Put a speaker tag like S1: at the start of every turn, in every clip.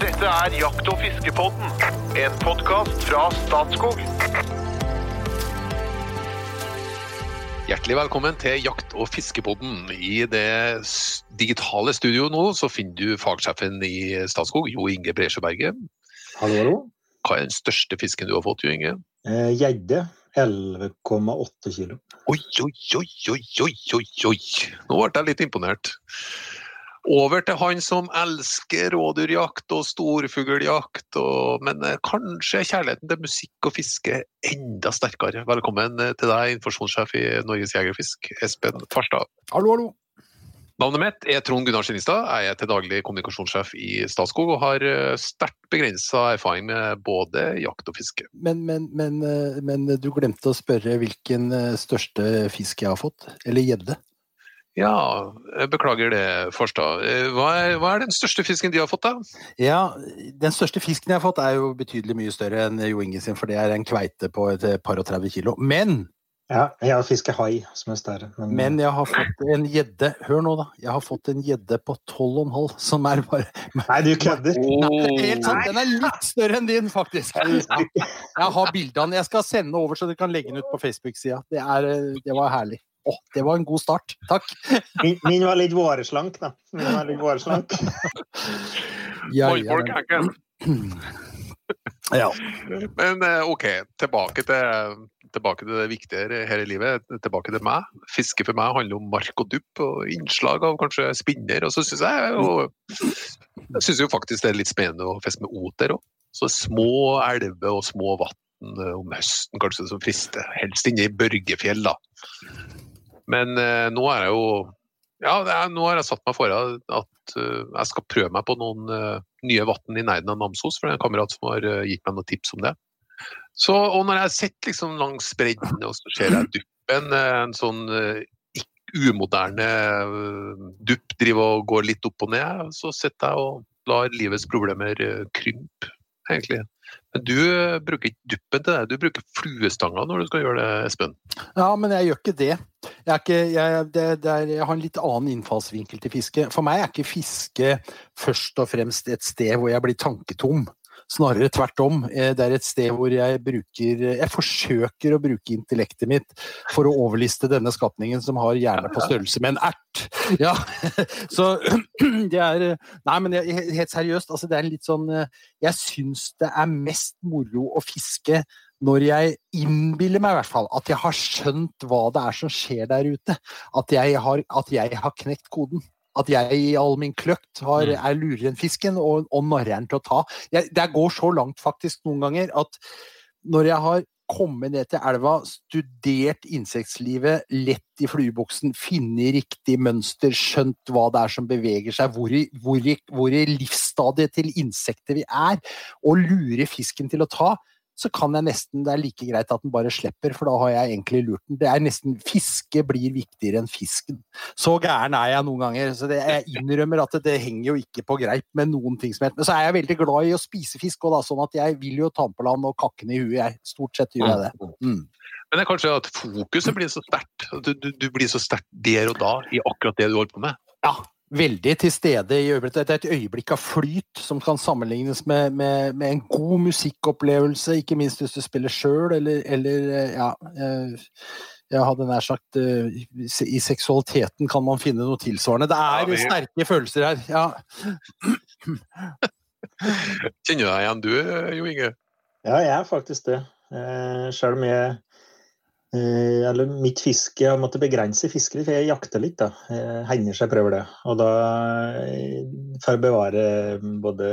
S1: Dette er Jakt- og fiskepodden, en podkast fra Statskog.
S2: Hjertelig velkommen til Jakt- og fiskepodden. I det digitale studio nå så finner du fagsjefen i Statskog, Jo Inge Bresjøberget.
S3: Hallo, hallo.
S2: Hva er den største fisken du har fått, Jo Inge?
S3: Eh, 11,8 kilo.
S2: Oi, oi, oi, oi, oi, oi, oi. Nå ble jeg litt imponert. Over til han som elsker rådyrjakt og storfugljakt, og, men kanskje kanskje kjærligheten til musikk og fiske enda sterkere. Velkommen eh, til deg, informasjonssjef i Norges Jegerfisk, Espen Farstad.
S4: Hallo, hallo.
S2: Navnet mitt er Trond Gunnar Skinnestad. Jeg er til daglig kommunikasjonssjef i Statskog og har eh, sterkt begrensa erfaring med både jakt og fiske.
S4: Men, men, men, eh, men du glemte å spørre hvilken eh, største fisk jeg har fått? Eller gjedde?
S2: Ja, jeg beklager det, Farstad. Eh, Hva hva er den største fisken de har fått, da?
S4: Ja, den største fisken jeg har fått er jo betydelig mye større enn Jo Inge sin, for det er en kveite på et par og 30 kilo. Men,
S3: Ja, jeg har fisket hai, som er større. Men,
S4: men jeg har fått en gjedde, hør nå da, jeg har fått en gjedde på 12,5, som er bare
S3: Nei, du kødder!
S4: Er helt sant, den er litt større enn din, faktisk. Jeg har bildene, jeg skal sende over så dere kan legge den ut på Facebook-sida. Det, eh, det var herlig. Å, det var en god start. Takk.
S3: Min, min var litt våreslank, da. Min var litt våreslank.
S4: Ja, ja, ja.
S2: Men eh, OK, tilbake til, tilbake til det viktige her i livet. Tilbake til meg. Fiske for meg handler om mark og dupp og innslag av kanskje spinner. Og så syns jeg jo jeg synes jo faktisk det er litt spennende å fiske med oter òg. Så små elver og små vann eh, om høsten kanskje som frister. Helst inne i Børgefjell, da. Men eh, nå er jeg jo ja, er, nå har jeg satt meg for at uh, jeg skal prøve meg på noen uh, nye vann i nærheten av Namsos, for det er en kamerat som har uh, gitt meg noen tips om det. Så, og når jeg sitter liksom langs bredden, og så ser jeg duppen, en sånn umoderne dupp driver og går litt opp og ned, så sitter jeg og lar livets problemer krympe, egentlig. Men du eh, bruker ikke duppen til det, du bruker fluestanga når du skal gjøre det, Espen.
S4: Ja, men jeg gjør ikke det. Jeg, ikke, jeg, det, det er, jeg har en litt annen innfallsvinkel til fiske. For meg er ikke fiske først og fremst et sted hvor jeg blir tanketom. Snarere tvert om. Eh, Det er et sted hvor jeg bruker Jeg forsøker å bruke intellektet mitt for å overliste denne skapningen som har hjerne på størrelse med en ert. Ja, så det er Nei, men helt seriøst, altså det er litt sånn Jeg syns det er mest moro å fiske når jeg innbiller meg i hvert fall at jeg har skjønt hva det er som skjer der ute. At jeg har, at jeg har knekt koden. At jeg i all min kløkt har,
S2: Mm.
S4: er lurere enn fisken og, og narrer til å ta. Jeg, det går så langt faktisk noen ganger at når jeg har kommet ned til elva, studert insektlivet lett i fluebuksen, funnet riktig mønster, skjønt hva det er som beveger seg, hvor i, hvor i, hvor i livsstadiet til insekter vi er, og lurer fisken til å ta, så kan jeg nesten, det er like greit at den bare slipper, for da har jeg egentlig lurt den. Det er nesten, Fiske blir viktigere enn fisken. Så gæren er jeg noen ganger. så det, Jeg innrømmer at det, det henger jo ikke på greip med noen ting som helst. Men så er jeg veldig glad i å spise fisk, og da, sånn at jeg vil jo ta på land og kakke den i huet. Jeg. Stort sett gjør jeg det. Mm.
S2: Men det er kanskje at fokuset blir så sterkt. Du, du, du blir så sterkt der og da i akkurat det du holder på med.
S4: Ja, veldig til stede i øyeblikket. Det er et øyeblikk av flyt som kan sammenlignes med, med, med en god musikkopplevelse, ikke minst hvis du spiller sjøl, eller, eller eh, ja eh, jeg hadde nær sagt eh, I seksualiteten kan man finne noe tilsvarende. Det
S2: Ja,
S4: er
S2: vi-
S4: sterke følelser her. ja.
S2: Kjenner du deg igjen du, Jo Inge?
S3: Ja, jeg er faktisk det. Sjøl Selv om jeg Eller mitt fiske Jeg måtte begrense fisket litt, for jeg jakter litt, da. Hender seg prøver det. Og da, eh, for å bevare både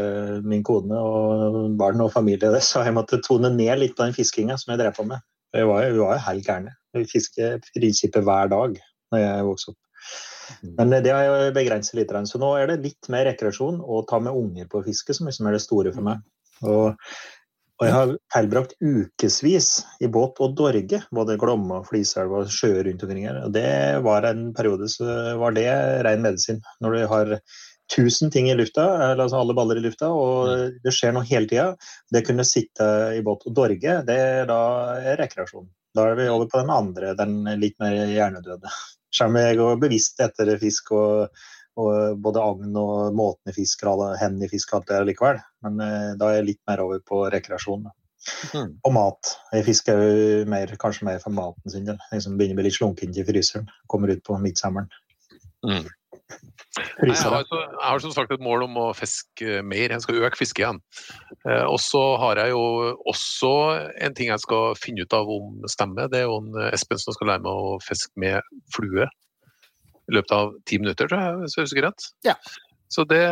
S3: min kone og barn og familie, det, så har jeg måttet tone ned litt på den fiskinga som jeg drev på med. Vi var jo helt gærne. Vi fisker prinsippet hver dag når jeg vokste opp. Men det har jeg begrenset litt. Så nå er det litt mer rekreasjon å ta med unger på fiske, som liksom er det store for meg. Og, og jeg har tilbrakt ukevis i båt og dorge, både Glomma, Fliselv og sjøer rundt omkring her. Og det var en periode så var det ren medisin. Når du har tusen ting i lufta, eller altså alle baller i lufta, og det skjer noe hele tida. Det kunne sitte i båt og dorge, det er da rekreasjon. Da er vi over på den andre, den litt mer hjernedøde. Om jeg går bevisst etter fisk og, Og både agn og måten i fisk hen fisk, fisker, alt det likevel. Men eh, da er jeg litt mer over på rekreasjon.
S2: Mm.
S3: Og mat. Jeg fisker jo mer, kanskje mer for maten sin del. Jeg som begynner å bli litt slunken til fryseren. Kommer ut på midtsommeren.
S2: Mm. Nei, Jeg har, jeg har som sagt et mål om å fiske mer, jeg skal øke fisket igjen. Eh, og så har jeg jo også en ting jeg skal finne ut av om stemmer. Det er jo en Espen som skal lære meg å fiske med flue i løpet av ti minutter, tror jeg, hvis jeg husker rett.
S4: Ja.
S2: Så det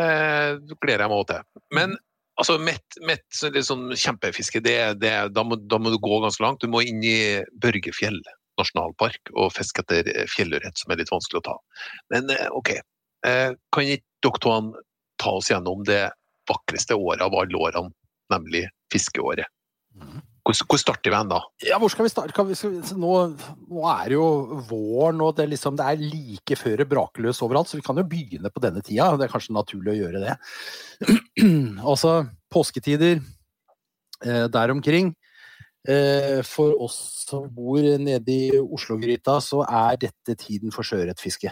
S2: gleder jeg meg også til. Men altså, mett, mett liksom, kjempefiske, det, det, da, må, da må du gå ganske langt. Du må inn i Børgefjell nasjonalpark og fiske etter fjellørret, som er litt vanskelig å ta. Men eh, OK, Eh, kan ikke dere to ta oss gjennom det vakreste året av alle årene, nemlig fiskeåret? Hvor, hvor starter vi hen da?
S4: Ja, hvor skal vi starte? Vi, skal vi, nå, nå er det jo våren, og det, liksom, det er like før det braker løs overalt, så vi kan jo begynne på denne tida. Det er kanskje naturlig å gjøre det. altså, påsketider eh, der omkring. Eh, for oss som bor nede i Oslo-gryta, så er dette tiden for sjøørretfiske.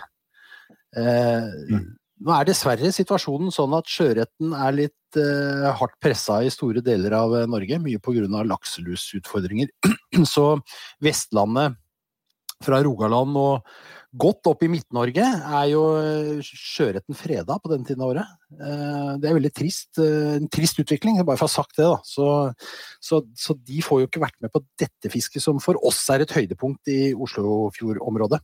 S4: Eh,
S3: Mm.
S4: Nå er dessverre situasjonen sånn at sjøørreten er litt eh, hardt pressa i store deler av eh, Norge, mye pga. lakselusutfordringer. Så Vestlandet fra Rogaland og godt opp i Midt-Norge er jo eh, sjøørreten freda på denne tiden av året. Eh, Det er veldig trist. En trist utvikling, bare for å ha sagt det. da. Så, så, så de får jo ikke vært med på dette fisket, som for oss er et høydepunkt i Oslofjordområdet.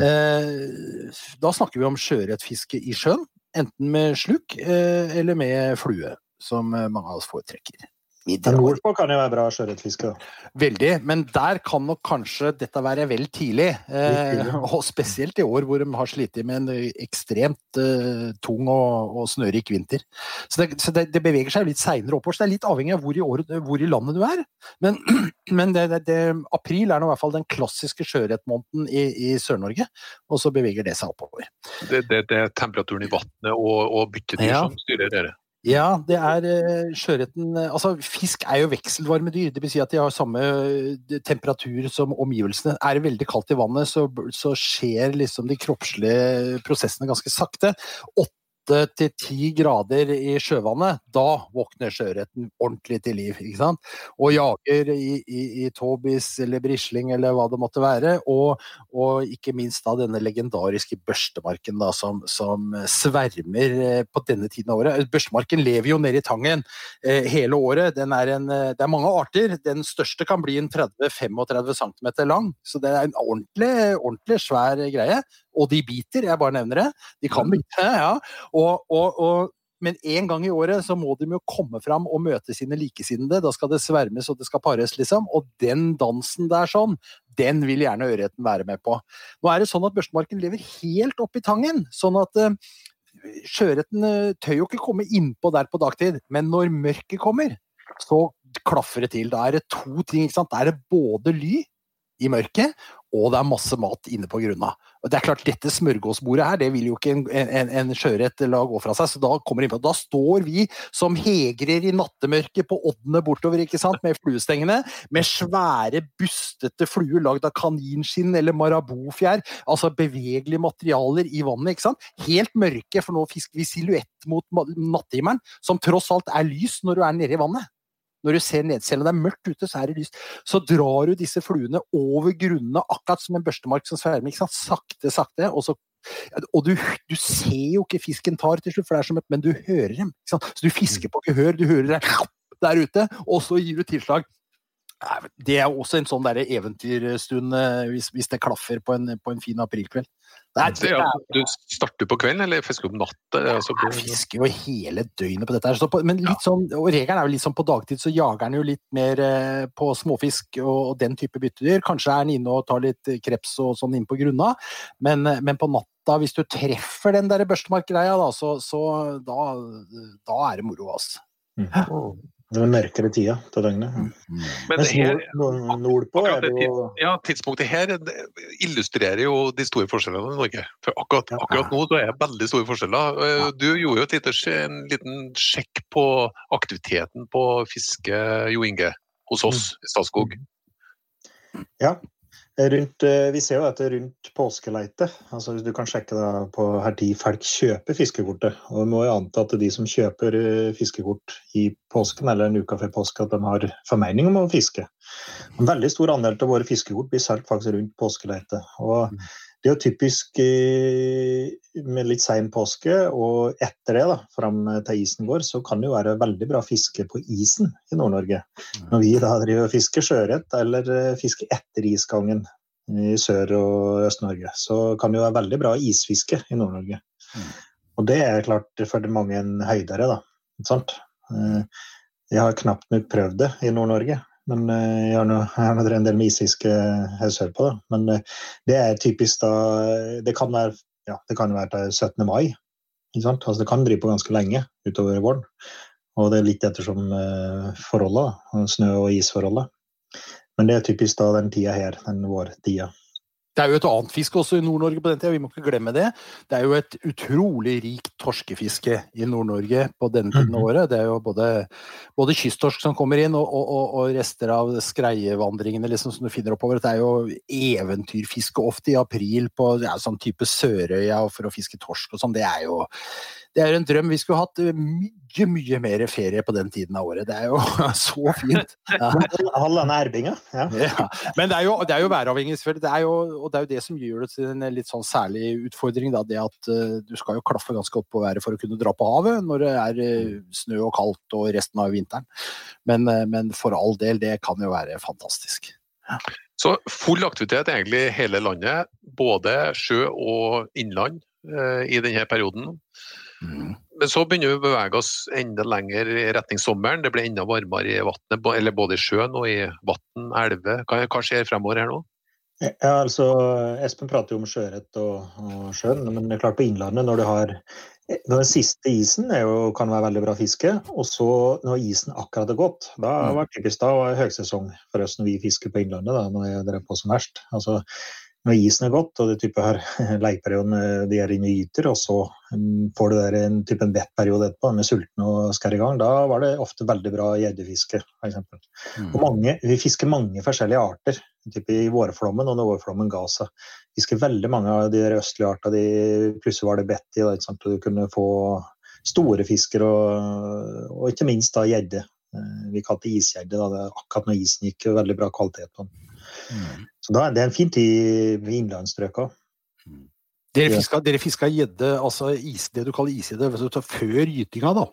S4: Eh, Da snakker vi om sjøørretfiske i sjøen, enten med sluk eh, eller med flue, som eh, mange av oss foretrekker.
S3: Men nordpå kan jo være bra sjøørretfiske. da.
S4: Veldig, men der kan nok kanskje dette være vel tidlig. Eh, og spesielt i år hvor de har slitt med en ekstremt eh, tung og, og snørik vinter. Så, det, så det, det beveger seg litt seinere oppover. Så det er litt avhengig av hvor i, år, hvor i landet du er. Men, men det, det, det, april er nå i hvert fall den klassiske sjøørretmåneden i, i Sør-Norge, og så beveger det seg oppover.
S2: Det, det, det er temperaturen i vannet og, og byttedyr
S4: Ja.
S2: som styrer dere.
S4: Ja, det er eh, sjøørreten eh, Altså, fisk er jo vekselvarme dyr. Det vil si at de har samme eh, temperatur som omgivelsene. Er det veldig kaldt i vannet, så, så skjer liksom de kroppslige prosessene ganske sakte. Åtte til ti grader i sjøvannet, da våkner sjøørreten ordentlig til liv. ikke sant? Og jager i, i, i tobis eller brisling eller hva det måtte være. Og, og ikke minst da denne legendariske børstemarken da, som, som svermer eh, på denne tiden av året. Børstemarken lever jo nede i Tangen eh, hele året. Den er en, eh, det er mange arter. Den største kan bli en 30-35 cm lang, så det er en ordentlig, ordentlig svær greie. Og de biter, jeg bare nevner det. De kan bite, ja. Og, og, og, men en gang i året så må de jo komme fram og møte sine likesinnede. Da skal det svermes og det skal pares, liksom. Og den dansen der sånn, den vil gjerne ørreten være med på. Nå er det sånn at børstemarken lever helt opp i tangen. sånn at uh, sjøørreten uh, tør jo ikke komme innpå der på dagtid, men når mørket kommer, så klaffer det til. Da er det to ting. ikke sant? Da er det både ly i mørket, og det er masse mat inne på grunna. Og det er klart, Dette smørgåsbordet her, det vil jo ikke en, en, en sjøørret la gå fra seg. så Da kommer det inn. Da står vi som hegrer i nattemørket på oddene bortover ikke sant, med fluestengene, med svære, bustete fluer lagd av kaninskinn eller marabofjær. Altså bevegelige materialer i vannet. ikke sant? Helt mørke, for nå fisker vi silhuett mot natthimmelen, som tross alt er lys når du er nede i vannet. Når du ser ned, og det er mørkt ute, så er det lyst. Så drar du disse fluene over grunnene, akkurat som en børstemark som svermer. ikke sant? Sakte, sakte. Og, så, og du, du ser jo ikke fisken tar til slutt, for det er som et men du hører dem. ikke sant? Så du fisker på gehør, du hører det der ute, og så gir du tilslag. Det er også en sånn eventyrstund eh, hvis, hvis det klaffer på en, på en fin aprilkveld. Det er,
S2: Det er, du starter på kvelden, eller fisker om natta? Altså,
S4: jeg fisker jo hele døgnet på dette. her. Så på, men litt sånn, og Regelen er jo litt sånn på dagtid, så jager han jo litt mer eh, på småfisk og, og den type byttedyr. Kanskje er han inne og tar litt eh, kreps og sånn inn på grunna, men, men på natta, hvis du treffer den der børstemarkgreia, da, så, så da, da er det moro, altså.
S3: Er den mørkere tida til døgnet.
S2: Men
S3: det
S2: her,
S3: nord, nord, nordpå er det
S2: det
S3: jo
S2: ja, tidspunktet her illustrerer jo de store forskjellene i Norge. For akkurat, akkurat nå så er det veldig store forskjeller. Eh, Du gjorde jo et lite, en liten sjekk på aktiviteten på fiske, Jo Inge, hos oss i Statskog.
S3: Ja. Rundt, eh, vi ser jo dette rundt påskeleitet. Altså, du kan sjekke da på her tid folk kjøper fiskekortet. Og vi må jo anta at de som kjøper eh, fiskekort i påsken eller en uke før påske, at de har formening om å fiske. En veldig stor andel av våre fiskekort blir solgt faktisk rundt påskeleitet. Og
S4: Mm.
S3: Det er jo typisk med litt sein påske, og etter det, da, fram til isen går, så kan det jo være veldig bra fiske på isen i Nord-Norge. Når vi da driver og fisker sjøørret eller eh, fisker etter isgangen i Sør- og Øst-Norge, så kan det jo være veldig bra isfiske i Nord-Norge. Og det er klart for mange en høydere, da. Ikke sant? Eh, Jeg har knapt nok prøvd det i Nord-Norge. Men eh, jeg har nå jeg har en del med isfiske her sørpå, da. Men eh, det er typisk da Det kan være ja, det kan være til 17. mai. Ikke sant? Altså, det kan drive på ganske lenge utover våren. Og det er litt ettersom eh, forholdet. Snø- og isforholdet. Men det er typisk da den tida her, den vårtida.
S4: Det er jo et annet fiske også i Nord-Norge på den tida, vi må ikke glemme det. Det er jo et utrolig rikt torskefiske i Nord-Norge på denne tiden av året. Det er jo både, både kysttorsk som kommer inn, og, og, og- og rester av skreievandringene liksom, som du finner oppover. Det er jo eventyrfiske ofte i april på ja, sånn type Sørøya for å fiske torsk og sånn. Det er jo det er en drøm. Vi skulle hatt eh, mye, mye mer ferie på den tiden av året. Det er jo så fint. Ja.
S3: Halv denne erbinga. Ja.
S4: Ja, men det er jo, det er jo væravhengig, selvfølgelig. Det er jo, og det er jo det som gjør det til en litt sånn særlig utfordring. Da, det at uh, du skal jo klaffe ganske opp på været for å kunne dra på havet når det er uh, snø og kaldt og resten av vinteren. Men, uh, men for all del, det kan jo være fantastisk.
S2: Så full aktivitet egentlig i hele landet, både sjø og innland i denne perioden. Men så begynner vi å bevege oss enda lenger i retning sommeren. Det blir enda varmere i vattnet, eller både i sjøen og i vann, elver. Hva, hva skjer fremover her nå?
S3: Ja, altså, Espen prater jo om sjøørret og, og sjøen, men det er klart på Innlandet når du har Den siste isen jo, kan være veldig bra fiske, og så når isen akkurat er gått, da
S4: Mm.
S3: var typisk da var høysesong for oss når vi fisker på Innlandet, da, når jeg drev på som verst. Altså, når isen er gått, og du type har leieperioden de er inne og gyter, og så mm, får du der en type vettperiode etterpå med sulten og skær i gang, da var det ofte veldig bra gjeddefiske, f.eks. Mange, vi fisker mange forskjellige arter. Type I vårflommen og når vårflommen ga seg. Fisker veldig mange av de der østlige artene. De, plutselig var det bedt da, og du kunne få store fisker og, og ikke minst da gjedde. Eh, Vi kalte det isgjedde det akkurat når isen gikk. Veldig bra kvalitet på den. Så da, det er en fin tid i innlandsstrøka.
S4: Dere
S3: Ja.
S4: fiska, gjedde, altså is, det du kaller isgjedde, før gytinga, da?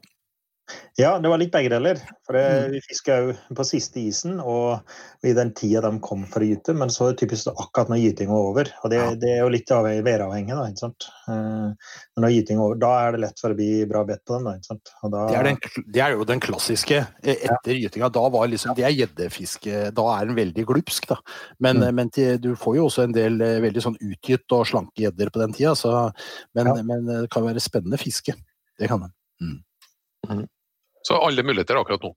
S3: Ja, det var litt begge deler. For det,
S4: Mm.
S3: Vi fiska jo på siste isen og i den tida de kom for å gyte, men så er det typisk akkurat når gytinga er over. Og det, det er jo litt avhengig, væravhengig, da. ikke sant? Eh, Men når gytinga er over, da er det lett for å bli bra bedt på den. da, ikke sant? Da,
S4: Det er, den, det er jo den klassiske etter etter gytinga. Da var liksom, det er gjeddefiske. Da er den veldig glupsk, da. Men,
S3: Mm.
S4: men til, du får jo også en del eh, veldig sånn utgitt og slanke gjedder på den tida. Så, men,
S3: Ja.
S4: men det kan være spennende fiske. Det kan det.
S2: Så alle muligheter akkurat nå.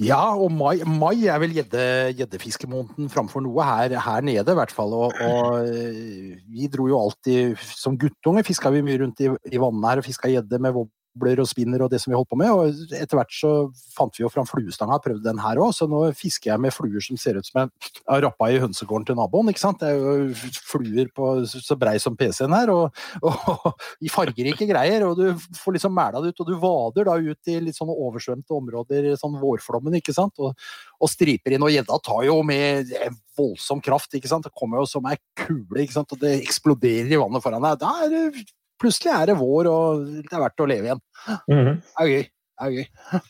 S4: Ja, og mai, mai er vel gjeddefiskemåneden framfor noe her, her nede, i hvert fall. Og, og eh, vi dro jo alltid Som guttunge fiska vi mye rundt i, i vannet her og fiska gjedde med wobbler og spinner og det som vi holdt på med. Og etter hvert så fant vi jo fram fluestanga og prøvde den her òg, så nå fisker jeg med fluer som ser ut som jeg har rappa i hønsegården til naboen. ikke sant? Det er jo fluer på så brei som PC-en her, og, og i fargerike greier. Og du får liksom mæla det ut, og du vader da ut i litt sånne oversvømte områder, sånn vårflommen, ikke sant. Og, og striper inn. Og gjedda tar jo med voldsom kraft, ikke sant. Det kommer jo som ei kule, ikke sant. Og det eksploderer i vannet foran deg. Da er det Plutselig er det vår, og det er verdt å leve igjen.
S3: Mhm.
S4: Det er gøy. Det er gøy.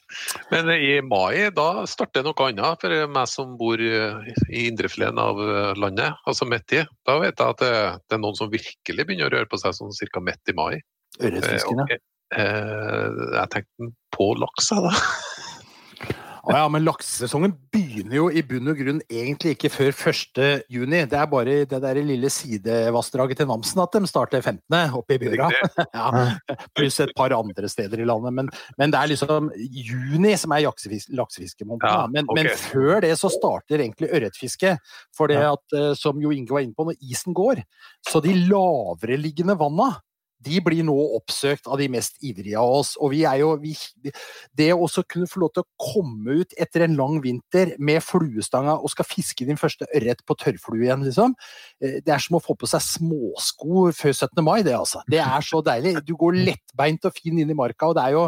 S2: Men i mai da starter noe annet for meg som bor eh, i indrefileten av eh, landet, altså midt i. Da vet jeg at det, det er noen som virkelig begynner å røre på seg sånn ca. midt i mai. Eh, Okay. eh, jeg tenkte på laks, jeg, da.
S4: Å ja, men laksesesongen begynner jo i bunn og grunn egentlig ikke før 1. juni. Det er bare det der lille sidevassdraget til Namsen at de starter 15. oppe i bygda. Ja, pluss et par andre steder i landet. Men, men det er liksom juni som er laksefiskemåneden.
S2: Ja,
S4: men, men før det så starter egentlig ørretfisket. For det at, eh, som Jo Inge var inne på, når isen går, så de lavereliggende vanna de blir nå oppsøkt av de mest ivrige av oss. Og vi er jo vi, Det å også kunne få lov til å komme ut etter en lang vinter med fluestanga og skal fiske din første ørret på tørrflue igjen, liksom. Det er som å få på seg småsko før 17. mai, det altså. Det er så deilig. Du går lettbeint og fin inn i marka, og det er jo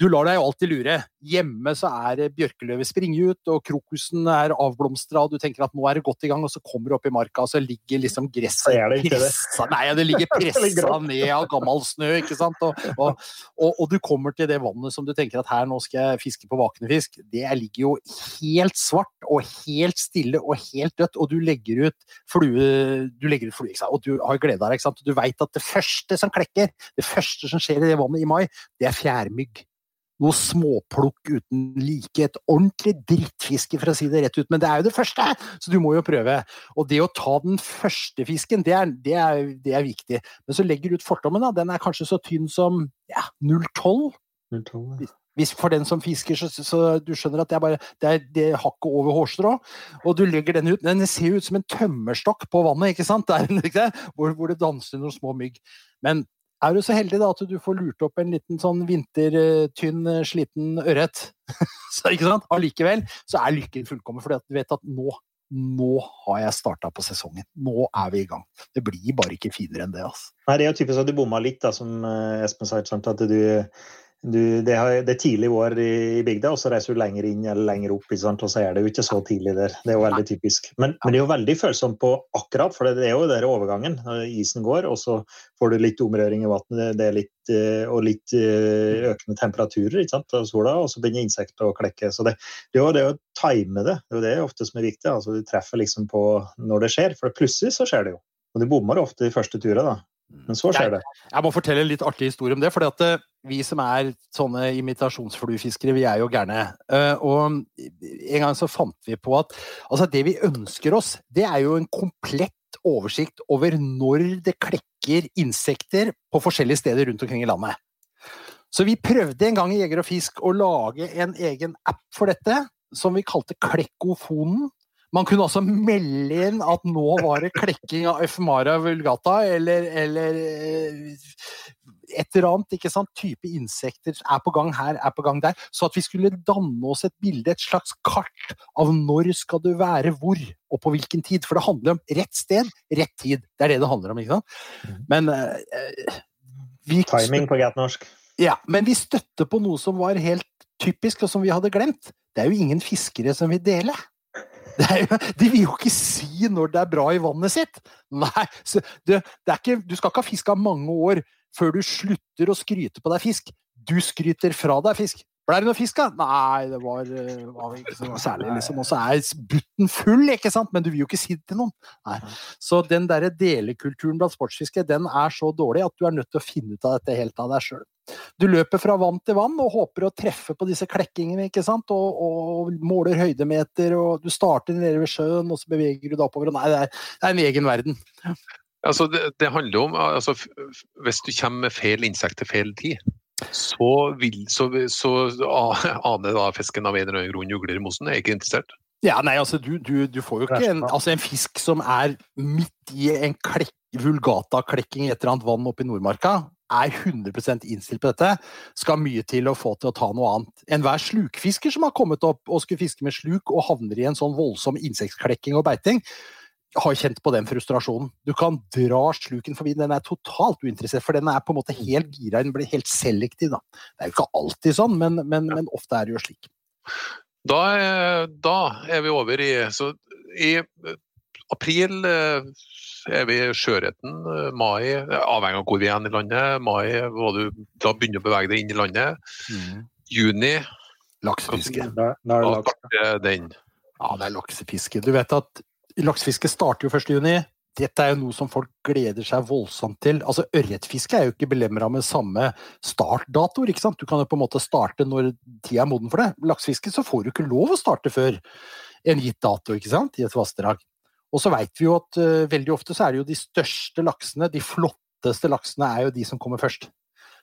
S4: du lar deg jo alltid lure. Hjemme så er bjørkeløvet springer ut, og krokusen er avblomstra, og du tenker at nå er det godt i gang, og så kommer du opp i marka, og så ligger liksom gresset pressa Nei, det ligger pressa ned av gammel snø, ikke sant. Og, og, og, og, du kommer til det vannet som du tenker at her nå skal jeg fiske på vakne fisk. Det ligger jo helt svart og helt stille og helt dødt, og du legger ut flue, du legger ut flue, ikke sant? og du har glede av deg, ikke sant. Du veit at det første som klekker, det første som skjer i det vannet i mai, det er fjærmygg noe småplukk uten like. Et ordentlig drittfiske, for å si det rett ut. Men det er jo det første, så du må jo prøve. Og det å ta den første fisken, det er, det er, det er viktig. Men så legger du ut fortommen, da. Den er kanskje så tynn som ja, 0,12. Hvis for den som fisker, så, så, du skjønner at det er bare det er, det er hakket over hårstrå. Og du legger den ut. Den ser jo ut som en tømmerstokk på vannet, ikke sant? Der, ikke? Hvor, hvor, det danser noen små mygg. Men er du så heldig da at du får lurt opp en liten sånn vintertynn, sliten ørret, ikke sant? allikevel så er lykken fullkommen. For du vet at nå, nå har jeg starta på sesongen. Nå er vi i gang. Det blir bare ikke finere enn det. altså.
S3: Nei, Det er jo typisk at du bomma litt, da, som eh, Espen sa. At du du, det, har, det, er tidlig vår i, i bygda, og så reiser du lenger inn eller lenger opp. og så er det jo ikke så tidlig der. Det er jo veldig typisk. Men, men det er jo veldig følsomt på akkurat, for det er jo der overgangen. Isen går, og så får du litt omrøring i vannet litt, og litt eh, økende temperaturer ikke sant, av sola, og så begynner insekter å klekke. Så det, det, er jo det å time det. Det er jo det ofte som er viktig. altså Du treffer liksom på når det skjer, for plutselig så skjer det jo. Og du bommer ofte i første turet, da. Men så skjer det.
S4: Jeg, jeg må fortelle en litt artig historie om det. fordi at eh, vi som er sånne imitasjonsfluefiskere, vi er jo gærne. Uh, og en gang så fant vi på at altså det vi ønsker oss, det er jo en komplett oversikt over når det klekker insekter på forskjellige steder rundt omkring i landet. Så vi prøvde en gang i Jeger og Fisk å lage en egen app for dette, som vi kalte Klekkofonen. Man kunne også melde inn at nå var det klekking av Efmara vulgata, eller, eller eh, et eller annet ikke sant? type insekter er på gang her, er på gang der. Så at vi skulle danne oss et bilde, et slags kart av når skal du være hvor, og på hvilken tid. For det handler om rett sted, rett tid. Det er det det handler om. ikke sant? Mm. Men uh,
S3: vi, Timing på godt norsk.
S4: Ja, men vi støtter på noe som var helt typisk, og som vi hadde glemt. Det er jo ingen fiskere som vil dele. Jo, de vil jo ikke si når det er bra i vannet sitt! Nei, det, det ikke, Du skal ikke ha fiska mange år før du slutter å skryte på deg fisk. Du skryter fra deg fisk. Ble det noe fisk, da? Nei, det var, eh, var ikke så særlig, liksom. Og så er butten full, ikke sant? Men du vil jo ikke si det til noen. Nei. Så den derre delekulturen blant sportsfiske, den er så dårlig at du er nødt til å finne ut av dette helt av deg sjøl. Du løper fra vann til vann og håper å treffe på disse klekkingene, ikke sant? Og, og måler høydemeter, og du starter nede ved sjøen, og så beveger du deg oppover. Og nei, det er, det er en egen verden.
S2: Altså, det, det handler om altså, Hvis du kommer med feil insekt til feil tid, så, vil, så, så aner da fisken av en eller annen grunn ugler i mosen. Jeg er ikke interessert.
S4: Ja, nei, altså du, du, du får jo ikke en, altså, en, fisk som er midt i en klekk, vulgata-klekking i et eller annet vann oppe i Nordmarka, er 100 innstilt på dette, skal mye til å få til å ta noe annet. Enhver slukfisker som har kommet opp og skulle fiske med sluk og havner i en sånn voldsom insektklekking og beiting, har kjent på den frustrasjonen. Du kan dra sluken forbi, den er totalt uinteressert, for den er på en måte helt gira, den blir helt selektiv. Da. Det er jo ikke alltid sånn, men, men, men ofte er det jo slik.
S2: Da er, da er, vi over i Så i april eh, er vi i sjøørreten. Mai, avhengig av hvor vi er i landet. Mai, du, da begynner å bevege deg inn i landet. Mm. Juni
S4: Laksefiske.
S2: Da, da er det den.
S4: Ja, det er laksefiske. Du vet at Laksefiske starter jo 1.6. Dette er jo noe som folk gleder seg voldsomt til. Altså, Ørretfiske er jo ikke belemra med samme startdatoer. ikke sant? Du kan jo på en måte starte når tida er moden for det. Laksefiske så får du ikke lov å starte før en gitt dato ikke sant? i et vassdrag. Og så veit vi jo at uh, veldig ofte så er det jo de største laksene, de flotteste laksene, er jo de som kommer først.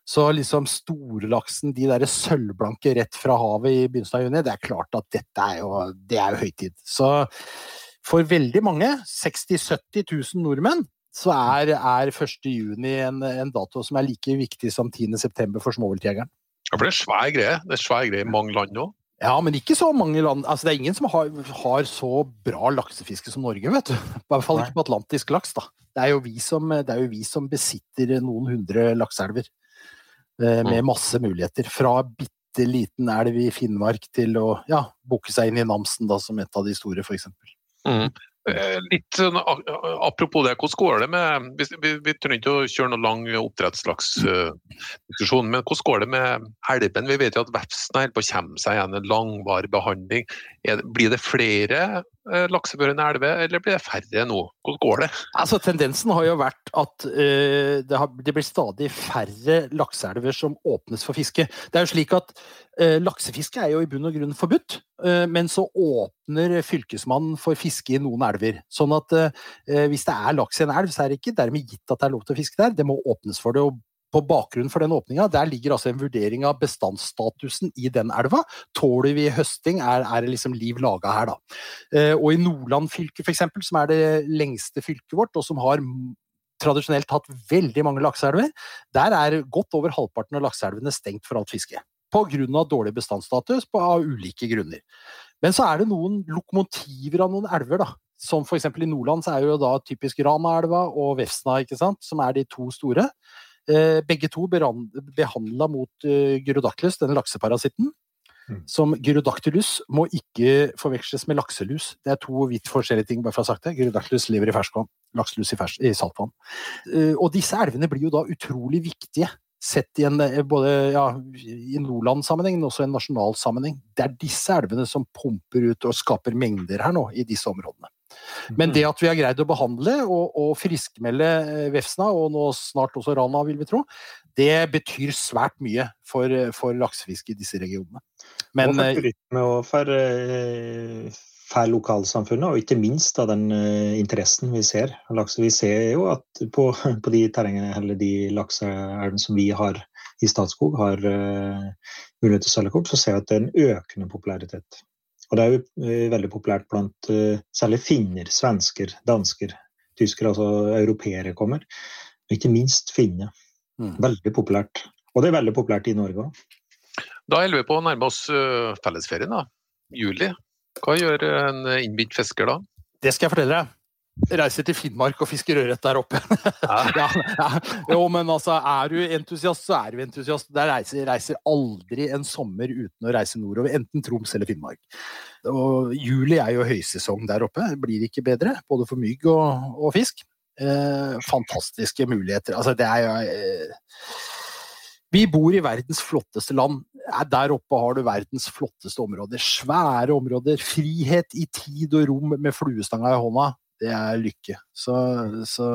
S4: Så liksom storlaksen, de der sølvblanke rett fra havet i begynnelsen av juni, det er klart at dette er jo, det er jo høytid. Så for veldig mange, 60 000-70 000 nordmenn, så er, er 1. juni en, en, dato som er like viktig som 10. september for småviltjegeren.
S2: Ja, for det er svær greie. Det er svær greie i mange land òg.
S4: Ja, men ikke så mange land. Altså, det er ingen som har, har, så bra laksefiske som Norge, vet du. I hvert fall ikke på atlantisk laks, da. Det er jo vi som, jo vi som besitter noen hundre lakseelver. Eh, med mm. masse muligheter. Fra bitte liten elv i Finnmark til å ja, bukke seg inn i Namsen, da, som et av de store, f.eks. Mm.
S2: Eh, litt sånn, Apropos det, hvordan går det med Vi, vi, vi trenger ikke å kjøre noen lang oppdrettslaksdiskusjon, men hvordan går det med elven? Vi vet jo at vepsen holder på å komme seg igjen, en langvarig behandling. Det, blir det flere eh, lakseførende elver, eller blir det færre nå? Hvordan går det?
S4: Altså, tendensen har jo vært at uh, det, har, det, blir stadig færre lakseelver som åpnes for fiske. Det er jo slik at uh, Laksefiske er jo i bunn og grunn forbudt, uh, men så åpner Fylkesmannen for fiske i noen elver. Sånn at hvis det er laks i en elv, så er det ikke dermed gitt at det er lov til å fiske der. Det må åpnes for det. og på bakgrunn for den åpninga, der ligger altså en vurdering av bestandsstatusen i den elva. Tåler vi høsting? Er, er det liksom liv laga her, da? Eh, og i Nordland fylke, f.eks., som er det lengste fylket vårt, og som har tradisjonelt hatt veldig mange lakseelver, der er godt over halvparten av lakseelvene stengt for alt fiske. Av dårlig bestandsstatus på, av ulike grunner. Men så er det noen lokomotiver av noen elver, da. Som f.eks. i Nordland så er jo da typisk Ranaelva og Vefsna, ikke sant, som er de to store. Eh, begge to behandla mot eh, gyrodactylus, denne lakseparasitten. Mm. Som gyrodactylus må ikke forveksles med lakselus. Det er to vidt forskjellige ting. bare for å ha sagt det. Gyrodactylus lever i ferskvann, lakselus i, fers i saltvann. Eh, og disse elvene blir jo da utrolig viktige sett i en, både ja, i Nordland-sammenheng, men også i en nasjonal sammenheng. Det er disse elvene som pumper ut og skaper mengder her nå, i disse områdene. Men det at vi har greid å behandle og, og friskmelde eh, Vefsna, og nå snart også Rana, vil vi tro, det betyr svært mye for, for laksefisket i disse regionene.
S3: Men, og for eh, turisme og for, eh, for lokalsamfunnet, og ikke minst av den interessen vi ser. Vi ser jo at på, på de terrengene, eller de lakseelvene som vi har i Statskog, har mulighet til å selge kort, så ser vi at det er en økende popularitet. Og det er jo eh, veldig populært blant uh, særlig finner, svensker, dansker, tyskere, altså europeere kommer. Og ikke minst finne. Mm. Veldig populært. Og det er veldig populært i Norge òg.
S2: Da holder vi på å nærme oss uh, fellesferien, da. Juli. Hva gjør en innbitt fisker da?
S4: Det skal jeg fortelle deg reiser til Finnmark og fisker ørret der oppe. ja, ja. Jo, men altså, er du entusiast, så er du entusiast. Der reiser, reiser aldri en sommer uten å reise nordover, enten Troms eller Finnmark. Og juli er jo høysesong der oppe, det blir ikke bedre, både for mygg og, og fisk. Eh, fantastiske muligheter. Altså, det er jo eh, Vi bor i verdens flotteste land. Der oppe har du verdens flotteste områder. Svære områder. Frihet i tid og rom med fluestanga i hånda det er lykke. Så, så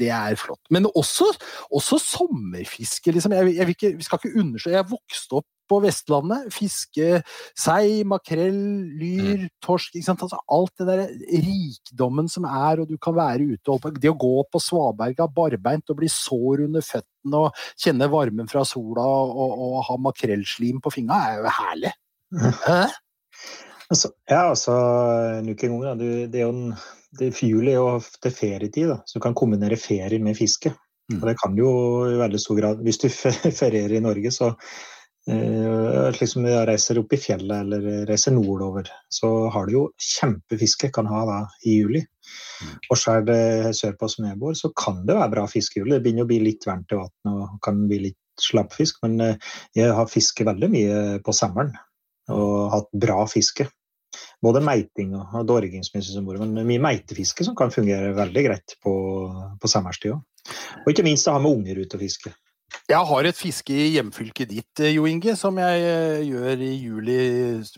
S4: det er flott. Men også, også sommerfiske, liksom. Jeg, jeg, ikke, vi skal ikke underslå Jeg vokste opp på Vestlandet. Fiske sei, makrell, lyr, mm. torsk. Altså, alt det der rikdommen som er, og du kan være ute og Det å gå på svaberga barbeint og bli sår under føttene og kjenne varmen fra sola og, og, og ha makrellslim på fingra, er jo herlig.
S3: Mm. Altså, ja, altså nok en gang, det er jo en det, juli er jo ofte ferietid, da, så du kan kombinere ferie med fiske. Mm. Og det kan jo i veldig stor grad Hvis du ferierer i Norge, så eh, liksom reiser opp i fjellet eller reiser nordover, så har du jo kjempefiske kan ha da i juli. Mm. Og skjer det sørpå som jeg bor, så kan det være bra fiskehjul. Det begynner å bli litt varmt i vannet og kan bli litt slappfisk, men eh, jeg har fisket veldig mye på sommeren og hatt bra fiske både meiting og dorging, som men mye meitefiske som kan fungere veldig greit på, på sommerstid Og ikke minst å ha med unger ute og fiske.
S4: Jeg har et fiske i hjemfylket ditt, eh, Jo Inge, som jeg eh, gjør i juli,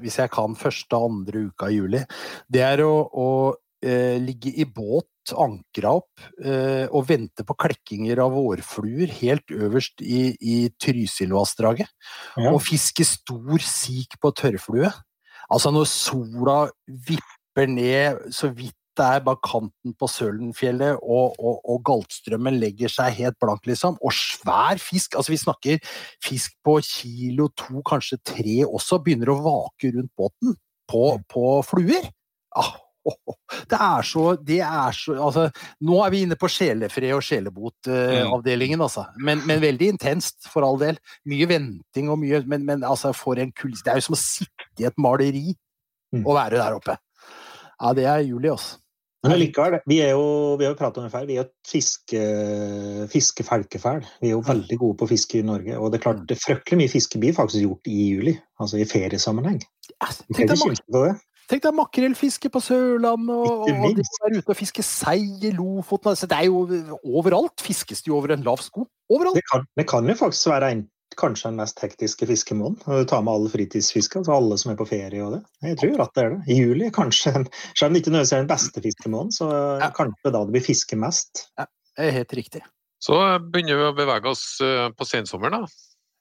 S4: hvis jeg kan, første og andre uka i juli. Det er å, å eh, ligge i båt, ankra opp, eh, og vente på klekkinger av vårfluer helt øverst i, i Trysilvassdraget. Ja. Og fiske stor sik på tørrflue. Altså når sola vipper ned så vidt det er bare kanten på Sølenfjellet, og, og, og, Galtstrømmen legger seg helt blank, liksom. Og svær fisk. Altså, vi snakker fisk på kilo to, kanskje tre også, begynner å vake rundt båten på, mm. på fluer. Ah, Det er så, det er så altså, Nå er vi inne på sjelefred og sjelebotavdelingen,
S2: uh,
S4: altså. Men, men veldig intenst, for all del. Mye venting og mye Men, men altså, for en kulisse. Det er jo som å sitte i et maleri
S3: Mm.
S4: og være der oppe. Ja, det er juli, altså.
S3: Men likevel, vi er jo, vi har jo pratet om det før, vi er jo fiske, fiskefelkefæl. Vi er jo veldig gode på fiske i Norge. Og det er klart, det er fryktelig mye fiske blir faktisk gjort i juli, altså i feriesammenheng.
S4: Ja, Tenk deg,
S3: ikke
S4: tenk deg makrellfiske på Sørlandet, og, og de er ute og fisker sei i Lofoten altså, Det er jo overalt fiskes det jo over en lav sko. Overalt.
S3: Det kan, det kan jo faktisk være en, kanskje den mest hektiske fiskemåneden. Når du tar med alle fritidsfiskere, altså alle som er på ferie og det. Jeg tror at det er det. I juli er kanskje, selv om det ikke nødvendigvis er den beste fiskemåneden, så
S4: Ja.
S3: kanskje da det blir fiske mest.
S4: Det er helt riktig.
S2: Så begynner vi å bevege oss eh, på sensommeren. da.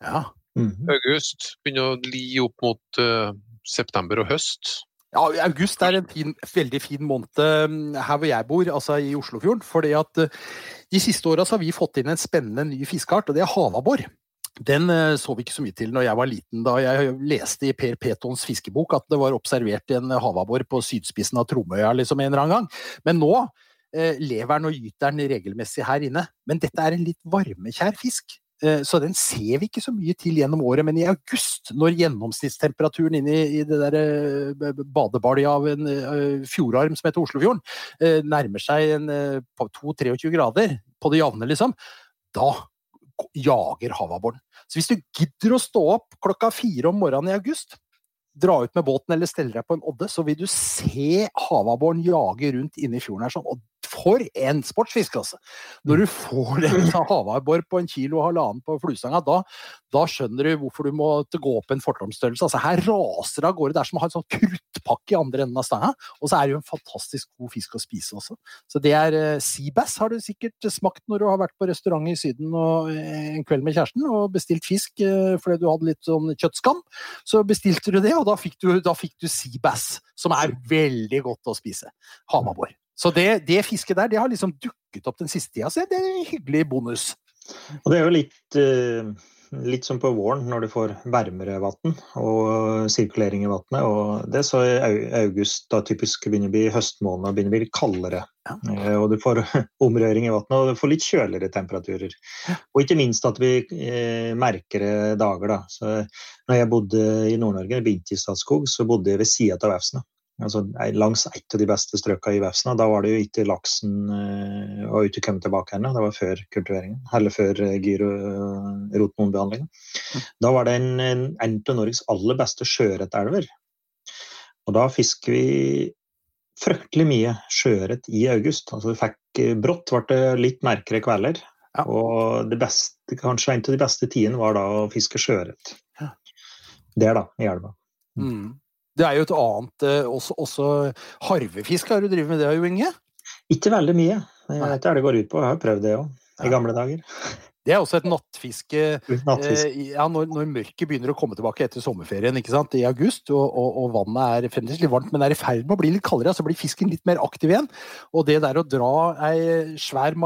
S4: Ja.
S3: Mhm.
S2: August begynner å li opp mot uh, september og høst.
S4: Ja, August er en fin, veldig fin måned eh, her hvor jeg bor, altså i Oslofjorden. fordi at eh, De siste åra har vi fått inn en spennende ny fiskeart, og det er havabbor. Den eh, så vi ikke så mye til når jeg var liten. Da jeg leste i Per Petons fiskebok at det var observert en havabbor på sydspissen av Tromøya liksom en eller annen gang. Men nå eh, lever den og gyter den regelmessig her inne. Men dette er en litt varmekjær fisk. Eh, Så den ser vi ikke så mye til gjennom året, men i august, når gjennomsnittstemperaturen inne i, det der eh, badebalja av en eh, fjordarm som heter Oslofjorden, nærmer seg en, eh, 22-23 grader på det jevne, liksom, da jager havabboren. Så hvis du gidder å stå opp klokka fire om morgenen i august, dra ut med båten eller stelle deg på en odde, så vil du se havabboren jage rundt inne i fjorden her sånn. Og for en sportsfisk, altså! Når du får en havabbor på en kilo og halvannen på fluestanga, da, da skjønner du hvorfor du må gå opp en fortomsstørrelse. Altså, her raser det av gårde. Det er som å ha en sånn kruttpakke i andre enden av stanga. Og så er det jo en fantastisk god fisk å spise også. Så det er uh, seabass har du sikkert smakt når du har vært på restaurant i Syden og, eh, en kveld med kjæresten og bestilt fisk eh, fordi du hadde litt sånn kjøttskam. Så bestilte du det, og da fikk du, da fikk du seabass, som er veldig godt å spise. Havabbor. Så det, det fisket der, det har liksom dukket opp den siste tida, så det er en hyggelig bonus.
S3: Og det er jo litt, eh, litt som på våren når du får varmere vann og sirkulering i vannet. Og det så i august da typisk begynner å bli høstmåned begynner å bli kaldere.
S4: Ja.
S3: Eh, Og du får omrøring i vannet og du får litt kjøligere temperaturer. Og ikke minst at vi eh, merker dager. da. Så når jeg bodde i Nord-Norge, begynte i Statskog, så bodde jeg ved sida av Vefsna. Altså eh, langs et av de beste strøka i Vefsna. Da var det jo ikke laksen eh, var ute kommet tilbake ennå. Det var før kultiveringen. Eller før eh, gyro rotmonbehandlinga. Da var det en, en, av Norges aller beste sjøørretelver. Og da fisker vi fryktelig mye sjøørret i august. Altså vi fikk eh, Brått ble det litt merkere kvelder.
S4: Ja.
S3: Og det beste, kanskje en av de beste tidene var da å fiske sjøørret.
S4: Ja.
S3: Der, da, i elva.
S4: Mm. Det er jo et annet eh, Også, også harvefisk har du drevet med det, jo Inge?
S3: Ikke veldig mye. Jeg
S4: er
S3: vet hva det går ut på. Jeg har prøvd det òg, i gamle dager.
S4: Det er også et nattfiske
S3: Nattfisk.
S4: eh, ja, når, når mørket begynner å komme tilbake etter sommerferien ikke sant? i august, og, og, og vannet er fremdeles litt varmt, men er i ferd med å bli litt kaldere, så blir fisken litt mer aktiv igjen. Og det der å dra ei svær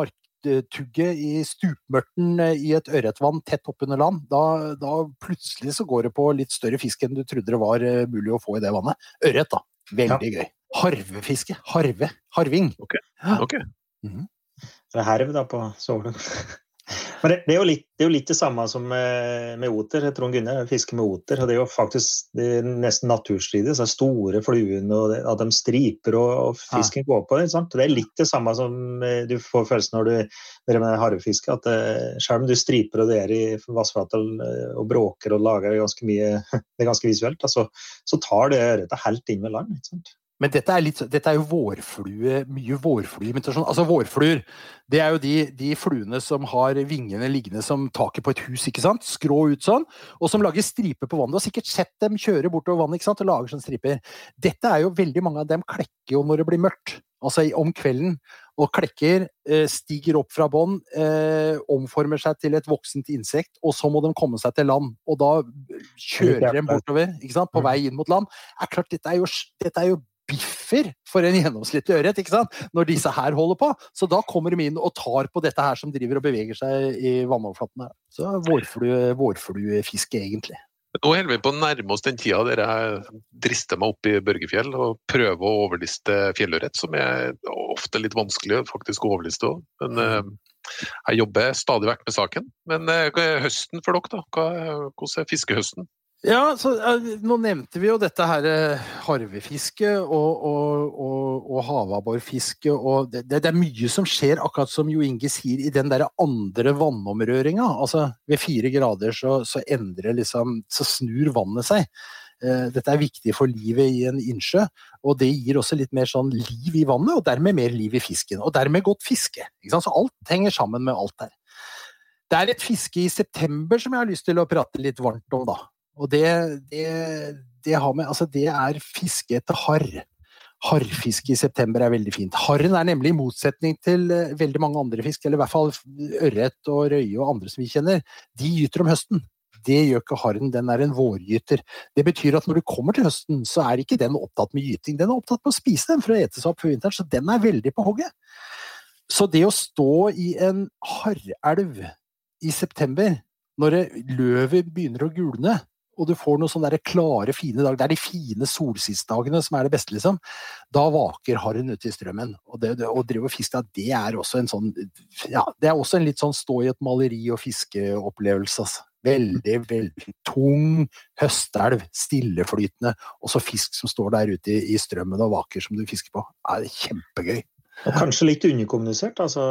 S4: marktugge i stupmørten eh, i et ørretvann tett oppunder land, da, da plutselig så går det på litt større fisk enn du trodde det var eh, mulig å få i det vannet. Ørret, da. Veldig gøy. Harvefiske. Harve. Harving.
S2: Ok.
S3: Det er herv da på Solum. Men det, det, er jo litt, det er jo litt det samme som med, med oter. Trond Gunnar fisker med oter. og Det er jo faktisk er nesten naturstridig. Så store fluene og det, at de striper og, og fisken går på det. Det er litt det samme som eh, du får følelsen når du driver med harvefiske. At eh, selv om du striper og det er i vassflata og bråker og lager ganske mye Det er ganske visuelt. Altså, så tar det ørreta helt inn ved land. ikke sant?
S4: Men dette er, litt, dette er jo vårflue, mye vårflueimitasjon. Altså vårfluer, det er jo de, de fluene som har vingene liggende som taket på et hus, ikke sant? Skrå ut sånn, og som lager striper på vannet. Du har sikkert sett dem kjøre bortover vannet ikke sant? og lager sånne striper. Dette er jo veldig mange av dem klekker jo når det blir mørkt. Altså om kvelden. Og klekker, eh, stiger opp fra bånn, eh, omformer seg til et voksent insekt, og så må de komme seg til land. Og da kjører de bortover ikke sant? på vei inn mot land. Er klart, dette er jo, dette er jo biffer for en gjennomsnittlig ørret, ikke sant? når disse her holder på. Så da kommer de inn og tar på dette her som driver og beveger seg i vannoverflatene. Så vårflue, vårfluefiske, egentlig.
S2: Nå holder vi på å nærme oss den tida der jeg drister meg opp i Børgefjell og prøver å overliste fjellørret, som er ofte litt vanskelig faktisk å overliste òg. Men eh, jeg jobber stadig vekk med saken. Men eh, hva er høsten for dere, da? Hvordan er fiskehøsten?
S4: Ja, så eh, Nå nevnte vi jo dette her harvefisket harvefiske og, og, og, og havabborfisket. og det, det, er mye som skjer, akkurat som Jo Inge sier, i den der andre vannomrøringa. Altså, ved fire grader så, så endrer liksom Så snur vannet seg. Eh, dette er viktig for livet i en innsjø, og det gir også litt mer sånn liv i vannet, og dermed mer liv i fisken. Og dermed godt fiske. Så alt henger sammen med alt der. Det er et fiske i september som jeg har lyst til å prate litt varmt om, da. Og det, det, det, med, altså det er fiske etter harr. Harrfiske i september er veldig fint. Harren er nemlig i motsetning til eh, veldig mange andre fisk, eller i hvert fall ørret og røye og andre som vi kjenner, de gyter om høsten. Det gjør ikke harren, den er en vårgyter. Det betyr at når du kommer til høsten, så er ikke den opptatt med gyting, den er opptatt med å spise dem for å ete seg opp før vinteren, så den er veldig på hogget. Så det å stå i en harrelv i september, når løvet begynner å gulne, og du får noen sånne klare, fine dager. Det er de fine solsistdagene som er det beste, liksom. Da vaker harren ute i strømmen. Og det, å drive og fiske, det er også en sånn Ja, det er også en litt sånn stå i et maleri og fiskeopplevelse, altså. Veldig, veldig tung høstelv, stilleflytende, og så fisk som står der ute i, strømmen og vaker som du fisker på. Det er kjempegøy.
S3: Og kanskje litt underkommunisert. Altså,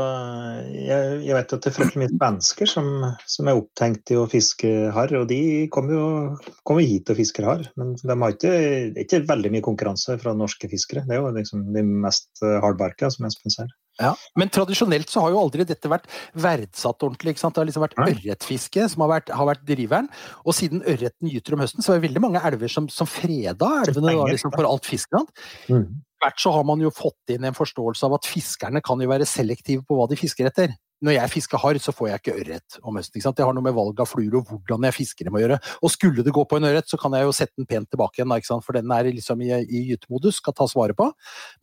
S3: jeg, jeg, vet at det er fryktelig mye svensker som, som, er opptenkt i å fiske harr, og de kommer jo kommer hit og fisker harr. Men de har ikke, ikke veldig mye konkurranse fra norske fiskere. Det er jo liksom de mest hardbarka, som Espen ser.
S4: Ja, Men tradisjonelt så har jo aldri dette vært verdsatt ordentlig. Det har liksom vært ørretfiske som har vært, har vært, driveren. Og siden ørreten gyter om høsten, så er det veldig mange elver som, som freda elvene da, liksom, for alt fisk. Mm hvert så har man jo fått inn en forståelse av at fiskerne kan jo være selektive på hva de fisker etter. Når jeg fisker harr, så får jeg ikke ørret om høsten. Det har noe med valg av fluer og hvordan jeg fisker dem å gjøre. Og skulle det gå på en ørret, så kan jeg jo sette den pent tilbake igjen, for den er liksom i, i gytemodus, skal tas vare på.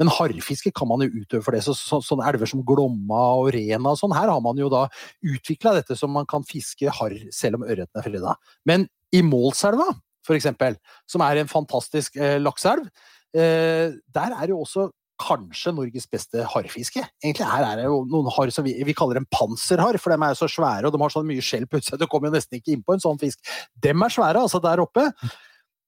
S4: Men harrfiske kan man jo utøve for det. Så, så, sånne elver som Glomma og Rena og sånn, her har man jo da utvikla dette som man kan fiske harr selv om ørreten er freda. Men i Målselva, for eksempel, som er en fantastisk eh, lakseelv, Eh, der er jo også kanskje Norges beste harrfiske. Egentlig her er det jo noen harr som vi, vi kaller en panserharr, for de er så svære og de har så mye skjell på utsida. Du kommer jo nesten ikke inn på en sånn fisk. Dem er svære, altså, der oppe.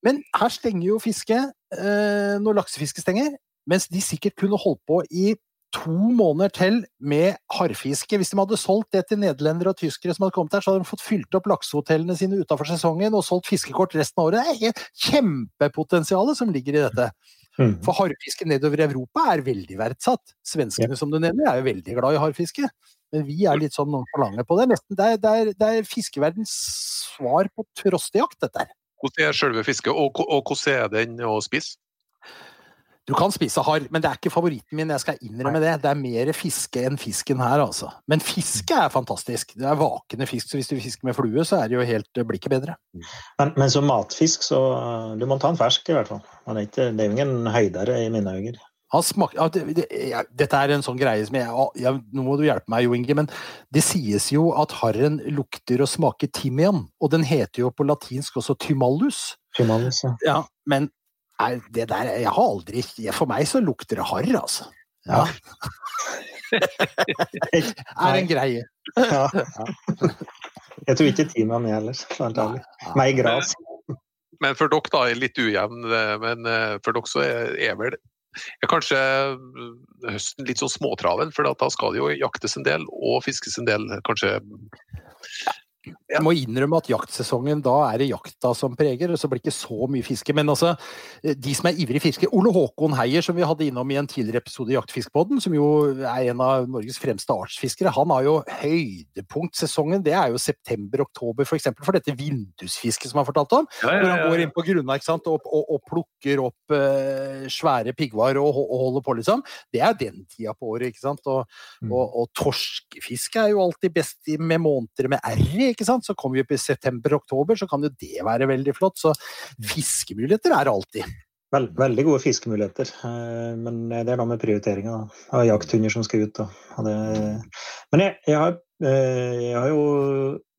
S4: Men her stenger jo fisket eh, når laksefisket stenger, mens de sikkert kunne holdt på i to måneder til med harrfiske. Hvis de hadde solgt det til nederlendere og tyskere som hadde kommet her, så hadde de fått fylt opp laksehotellene sine utafor sesongen og solgt fiskekort resten av året. Det er kjempepotensialet som ligger i dette. Mm. For harrfiske nedover i Europa er veldig verdsatt. Svenskene, som du nevner, er jo veldig glad i harrfiske. Men vi er litt sånn forlanger på det. Nesten, det, er, det, er, det er fiskeverdens svar på trostejakt, dette her.
S2: Hvordan er selve fisket, og, og hvordan er den å spise?
S4: Du kan spise harr, men det er ikke favoritten min. jeg skal innrømme Det Det er mer fiske enn fisken her, altså. Men fiske er fantastisk. Det er vakende fisk, så hvis du fisker med flue, så er det jo helt blikket bedre.
S3: Men, men som matfisk, så du må ta en fersk, i hvert fall. Er, ikke, det er jo ingen høydere i mine øyne.
S4: Smak, ja, det, det, ja, dette er en sånn greie som jeg, ja, Nå må du hjelpe meg, Jo Inge, men det sies jo at harren lukter og smaker timian. Og den heter jo på latinsk også tymallus.
S3: Tymallus, ja
S4: men Nei, det der Jeg har aldri For meg så lukter det harr, altså. Ja. er en greie. ja, ja.
S3: Jeg tror ikke teamet er med ærlig. Meg gras.
S2: Men for dere, da, er litt ujevn, men eh, for dere så er vel er kanskje høsten litt sånn småtravel, for da skal det jo jaktes en del og fiskes en del. Kanskje
S4: jeg må innrømme at jaktsesongen, da er det jakta som preger, og så blir det ikke så mye fiske. Men altså, de som er ivrige fiskere Ole Håkon Heier, som vi hadde innom i en tidligere episode i Jaktfiskpodden, som jo er en av Norges fremste artsfiskere, han har jo høydepunktsesongen. Det er jo september-oktober, f.eks. For, for dette vindusfisket som han fortalte om. Ja, ja, ja. Hvor han går inn på grunna og, og, og, plukker opp uh, svære piggvar og, og, holder på, liksom. Det er den tida på året, ikke sant. Og, mm. og torskefiske er jo alltid best med måneder med r ikke sant? Så kommer vi opp i september-oktober, så kan jo det være veldig flott. Så fiskemuligheter er alltid.
S3: Veldig gode fiskemuligheter, eh, men det er noe med prioriteringa av jakthunder som skal ut. Det, men jeg, jeg, har, eh, jeg, har, jo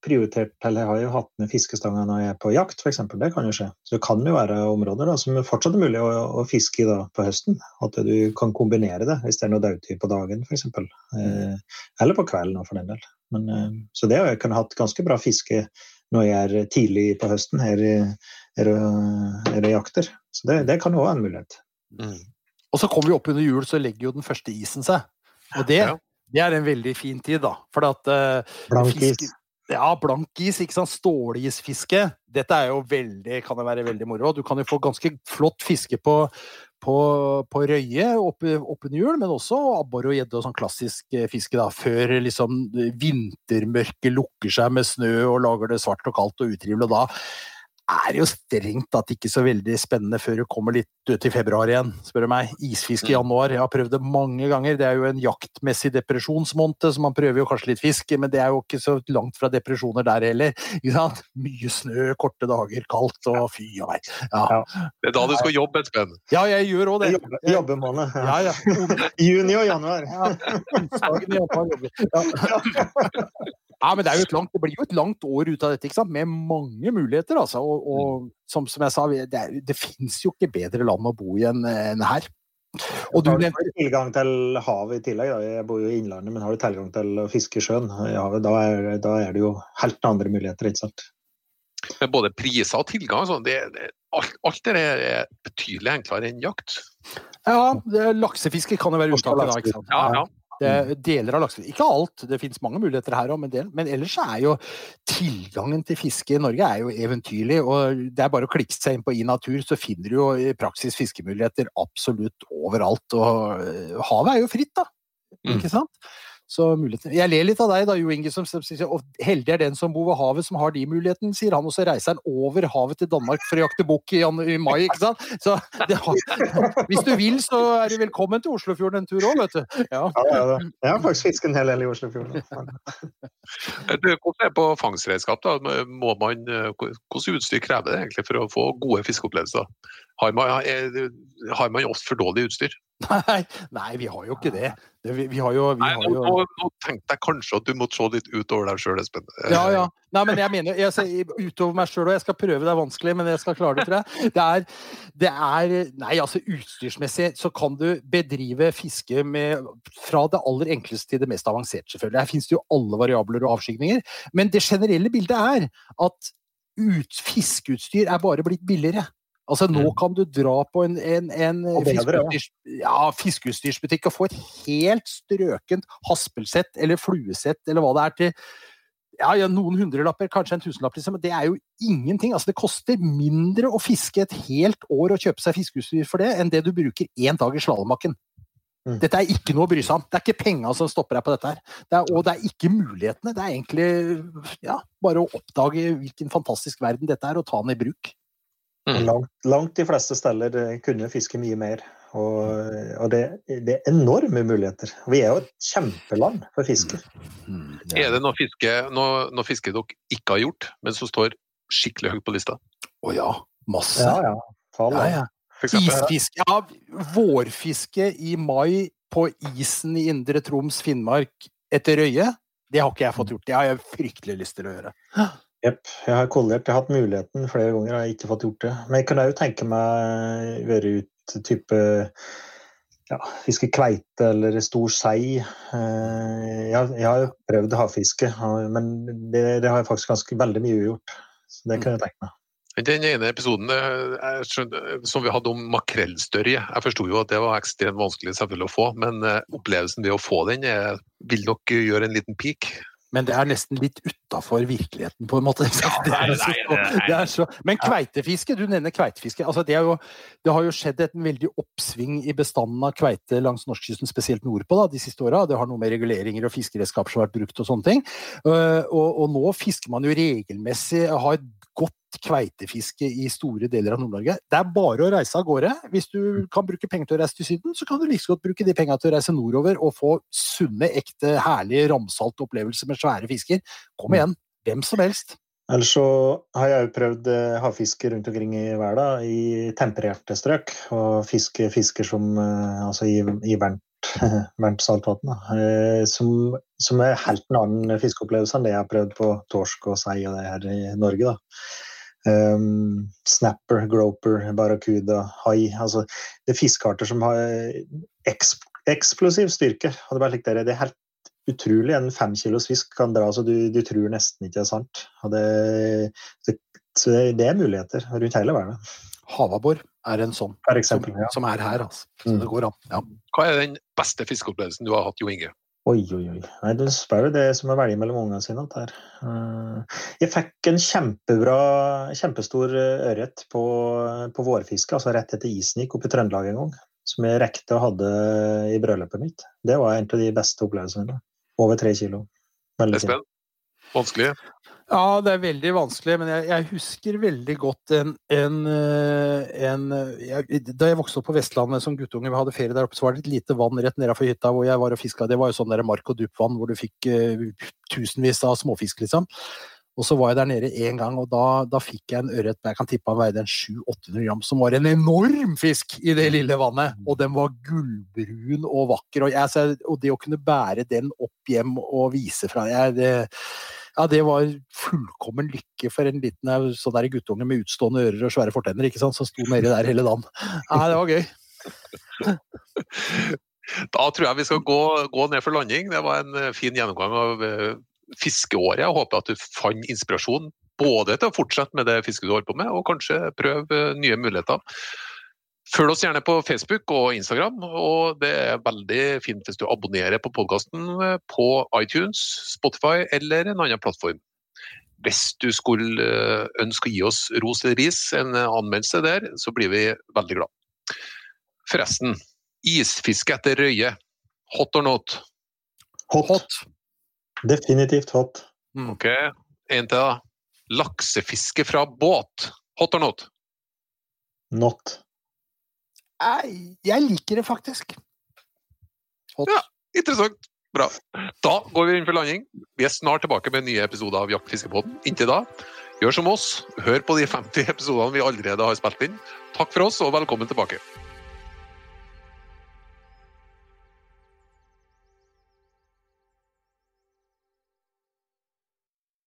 S3: prioritert, eller jeg har jo hatt med fiskestanger når jeg er på jakt, f.eks. Det kan jo skje. Så det kan jo være områder da, som fortsatt er mulig å, å fiske i da, på høsten. At du kan kombinere det hvis det er noe dautid på dagen, f.eks. Eh, eller på kvelden, for den del. Men, eh, så det har jeg kunnet hatt ganske bra fiske når jeg er tidlig på høsten her her, her i jakter. Så det, det kan jo være en mulighet.
S2: Mm.
S4: Og så kommer vi opp under jul, så legger jo den første isen seg. Og det,
S2: Ja.
S4: det er en veldig fin tid, da. For at uh,
S3: Blank is.
S4: Ja, blank is, ikke sant. Stålisfiske. Dette er jo veldig, kan det være veldig moro. Du kan jo få ganske flott fiske på, på, på røye opp, oppunder jul, men også abbor og gjedde og sånn klassisk eh, fiske, da. Før liksom vintermørket lukker seg med snø og lager det svart og kaldt og utrivelig. Og da er det jo strengt tatt ikke så veldig spennende før det kommer litt ut i februar igjen, spør du meg. Isfiske i januar, jeg har prøvd det mange ganger. Det er jo en jaktmessig depresjonsmåned, så man prøver jo kanskje litt fisk, men det er jo ikke så langt fra depresjoner der heller. Ikke sant? Mye snø, korte dager, kaldt og fy og meg. Ja.
S2: Det er da du skal jobbe, et spenn?
S4: ja, jeg gjør òg det.
S3: Jobbe, jobbemåned.
S4: Ja, ja.
S3: Juni og januar.
S4: Ja, onsdagen i januar jobber. Ja. ja, men det, er jo et langt, det blir jo et langt år ut av dette, ikke sant? med mange muligheter. Altså. Og, og som, som jeg sa, det, er- det fins jo ikke bedre land å bo i enn en her. Og du
S3: Har du tilgang til havet i tillegg? Da. Jeg bor jo i Innlandet, men har du tilgang til å fiske i sjøen, i havet, da, er, da er det jo helt andre muligheter. ikke sant?
S2: Men både priser og tilgang sånn, det, det, alt, alt det der er betydelig enklere enn jakt.
S4: Ja, laksefiske kan jo være unntaket, da. ikke sant?
S2: Ja, ja.
S4: Det er deler av laksefiske. Ikke alt, det finnes mange muligheter her òg, men, men ellers er jo tilgangen til fiske i Norge er jo eventyrlig. og Det er bare å klikke seg inn på i natur, så finner du jo i praksis fiskemuligheter absolutt overalt. Og øh, havet er jo fritt, da.
S2: Mm.
S4: Ikke sant? Så muligheter. Jeg ler litt av deg, da, Jo Inge, som sier og heldig er den som bor ved havet som har de mulighetene, sier han. Og så reiser han over havet til Danmark for å jakte bukk i, i mai, ikke sant. Så det hvis du vil, så er du velkommen til Oslofjorden en tur òg, vet du. Ja.
S3: Ja, ja, ja. Jeg har faktisk fisket en hel del i Oslofjorden.
S2: Du, Hvordan er det på fangstredskap? da? Må man, eh, hvordan utstyr krever det egentlig for å få gode fiskeopplevelser? Har man, er, har man ofte for dårlig utstyr?
S4: Nei, nei, vi har jo ikke det. det vi, vi har jo, vi
S2: Nei,
S4: har
S2: nå,
S4: jo
S2: nå tenkte jeg kanskje at du måtte se litt utover deg sjøl, Espen.
S4: Ja, ja. Nei, men jeg mener jeg ser utover meg sjøl, og jeg skal prøve, det er vanskelig, men jeg skal klare det, tror jeg. Det er, det er Nei, altså utstyrsmessig så kan du bedrive fiske med fra det aller enkleste til det mest avanserte, selvfølgelig. Her finnes det jo alle variabler og avskygninger. Men det generelle bildet er at ut, fiskeutstyr er bare blitt billigere. Altså Nå
S2: Mm.
S4: kan du dra på en, en, en
S3: ja.
S4: fiskeutstyrs, ja, fiskeutstyrsbutikk og få et helt strøkent haspelsett eller fluesett eller hva det er til ja, ja, noen hundrelapper, kanskje en tusenlapp, liksom. men Det er jo ingenting. Altså, det koster mindre å fiske et helt år og kjøpe seg fiskeutstyr for det, enn det du bruker én dag i slalåmbakken.
S3: Mm.
S4: Dette er ikke noe å bry seg om. Det er ikke penga som stopper deg på dette her. Det er, og det er ikke mulighetene. Det er egentlig ja, bare å oppdage hvilken fantastisk verden dette er, og ta den i bruk.
S2: Mm.
S3: Langt, langt de fleste steder eh, kunne fiske mye mer. Og, og det, det er enorme muligheter. Vi er jo et kjempeland for fiske.
S2: Er det noe fiske, noe, noe fiske dere ikke har gjort, men som står skikkelig høyt på lista?
S4: Å ja. Masse.
S3: Ja, ja. Fall,
S4: Ja, ja. Isfiske. Ja, vårfiske i mai på isen i Indre Troms, Finnmark etter røye. Det har ikke jeg fått gjort. Det har jeg fryktelig lyst til å gjøre.
S3: Jepp. Jeg har kollert. Jeg har hatt muligheten flere ganger, jeg har ikke fått gjort det. Men jeg kunne òg tenke meg å være ut type ja, fiske kveite eller stor sei. Eh, Jeg, jeg har jo prøvd havfiske, men det, det har jeg faktisk ganske veldig mye gjort. Så det kunne jeg tenke meg.
S2: Den ene episoden eh, jeg som vi hadde om makrellstørje, jeg forsto jo at det var ekstremt vanskelig selvfølgelig å få, men eh, opplevelsen ved å få den vil nok gjøre en liten peak.
S4: Men det er nesten litt utafor virkeligheten, på en måte.
S2: Ja, nei, nei, nei.
S4: så- Men kveitefiske, du nevner kveitefiske. Altså det, jo, det har jo skjedd et veldig oppsving i bestanden av kveite langs norskekysten, spesielt nordpå, da, de siste åra. Det har noe med reguleringer og fiskeredskaper som har vært brukt og sånne ting. Uh, og, og nå fisker man jo regelmessig, har et kveitefiske i store deler av Nord-Norge. Det er bare å reise av gårde. Hvis du kan bruke penger til å reise til Syden, så kan du like godt bruke de pengene til å reise nordover og få sunne, ekte, herlige, ramsalte opplevelser med svære fisker. Kom igjen, hvem som helst.
S3: Ellers så har jeg jo prøvd eh, havfiske rundt omkring i verden, i tempererte strøk. Og fiske fisker som eh, Altså i, i varmt saltvann. Eh, Som som er helt en annen fiskeopplevelse enn det jeg har prøvd på torsk og sei og det her i Norge. da. Um, snapper, groper, barracuda, hai. Altså, det er fiskearter som har eks eksplosiv styrke. og Det er, bare det er helt utrolig. En femkilos fisk kan dra så du, du, tror nesten ikke det er sant. Og det, det, det er muligheter rundt hele verden.
S4: Havabbor er en sånn
S3: eksempel,
S4: som,
S3: ja.
S4: som, er her. Altså. Så
S3: Mm.
S4: det går an. Ja.
S2: Hva er den beste fiskeopplevelsen du har hatt, Jo Inge?
S3: Oi, oi, oi. Nei, Du spør jo det som å velge mellom ungene sine. her. Eh, Jeg fikk en kjempebra, kjempestor eh, ørret på, på vårfiske, altså rett etter isen gikk opp i Trøndelag en gang. Som jeg rekte og hadde i brødløpet mitt. Det var en av de beste opplevelsene mine. Over tre kilo. Veldig fint.
S2: Vanskelig?
S4: Ja, det er veldig vanskelig, men jeg, jeg husker veldig godt en, en, eh, en jeg, Da jeg vokste opp på Vestlandet som guttunge, vi hadde ferie der oppe, så var det et lite vann rett nedenfor hytta hvor jeg var og fiska. Det var jo sånn der mark og dupp-vann hvor du fikk uh, tusenvis av småfisk, liksom. Og så var jeg der nede én gang, og da, da fikk jeg en ørret jeg kan tippe han veide en 700-800 gram, som var en enorm fisk i det lille vannet. Og den var gullbrun og vakker. Og, jeg, og det å kunne bære den opp hjem og vise fra jeg, det, ja, det var fullkommen lykke for en liten eh, sånn der guttunge med utstående ører og svære fortenner, ikke sant, som sto nedi der hele dagen. Ja, det var gøy.
S2: Da tror jeg vi skal gå, gå ned for landing. Det var en eh, fin gjennomgang av eh, fiskeåret. Jeg håper at du fant inspirasjon både til å fortsette med det fisket du holder på med, og kanskje prøve nye muligheter. Følg oss gjerne på Facebook og Instagram, og det er veldig fint hvis du abonnerer på podkasten på iTunes, Spotify eller en annen plattform. Hvis du skulle eh, ønske å gi oss ros eller ris, en anmeldelse der, så blir vi veldig glad. Forresten, isfiske etter røye. Hot or not?
S3: Hot.
S4: Hot.
S3: Definitivt hot.
S4: Mm.
S2: Ok, en til da. Laksefiske fra båt. Hot or not?
S3: Not.
S4: Jeg liker det faktisk. Hot.
S2: Ja. Interessant. Bra. Da går vi inn for landing. Vi er snart tilbake med nye episoder av jaktfiskebåten. Inntil da, gjør som oss. Hør på de 50 episodene vi allerede har spilt inn. Takk for oss, og velkommen tilbake.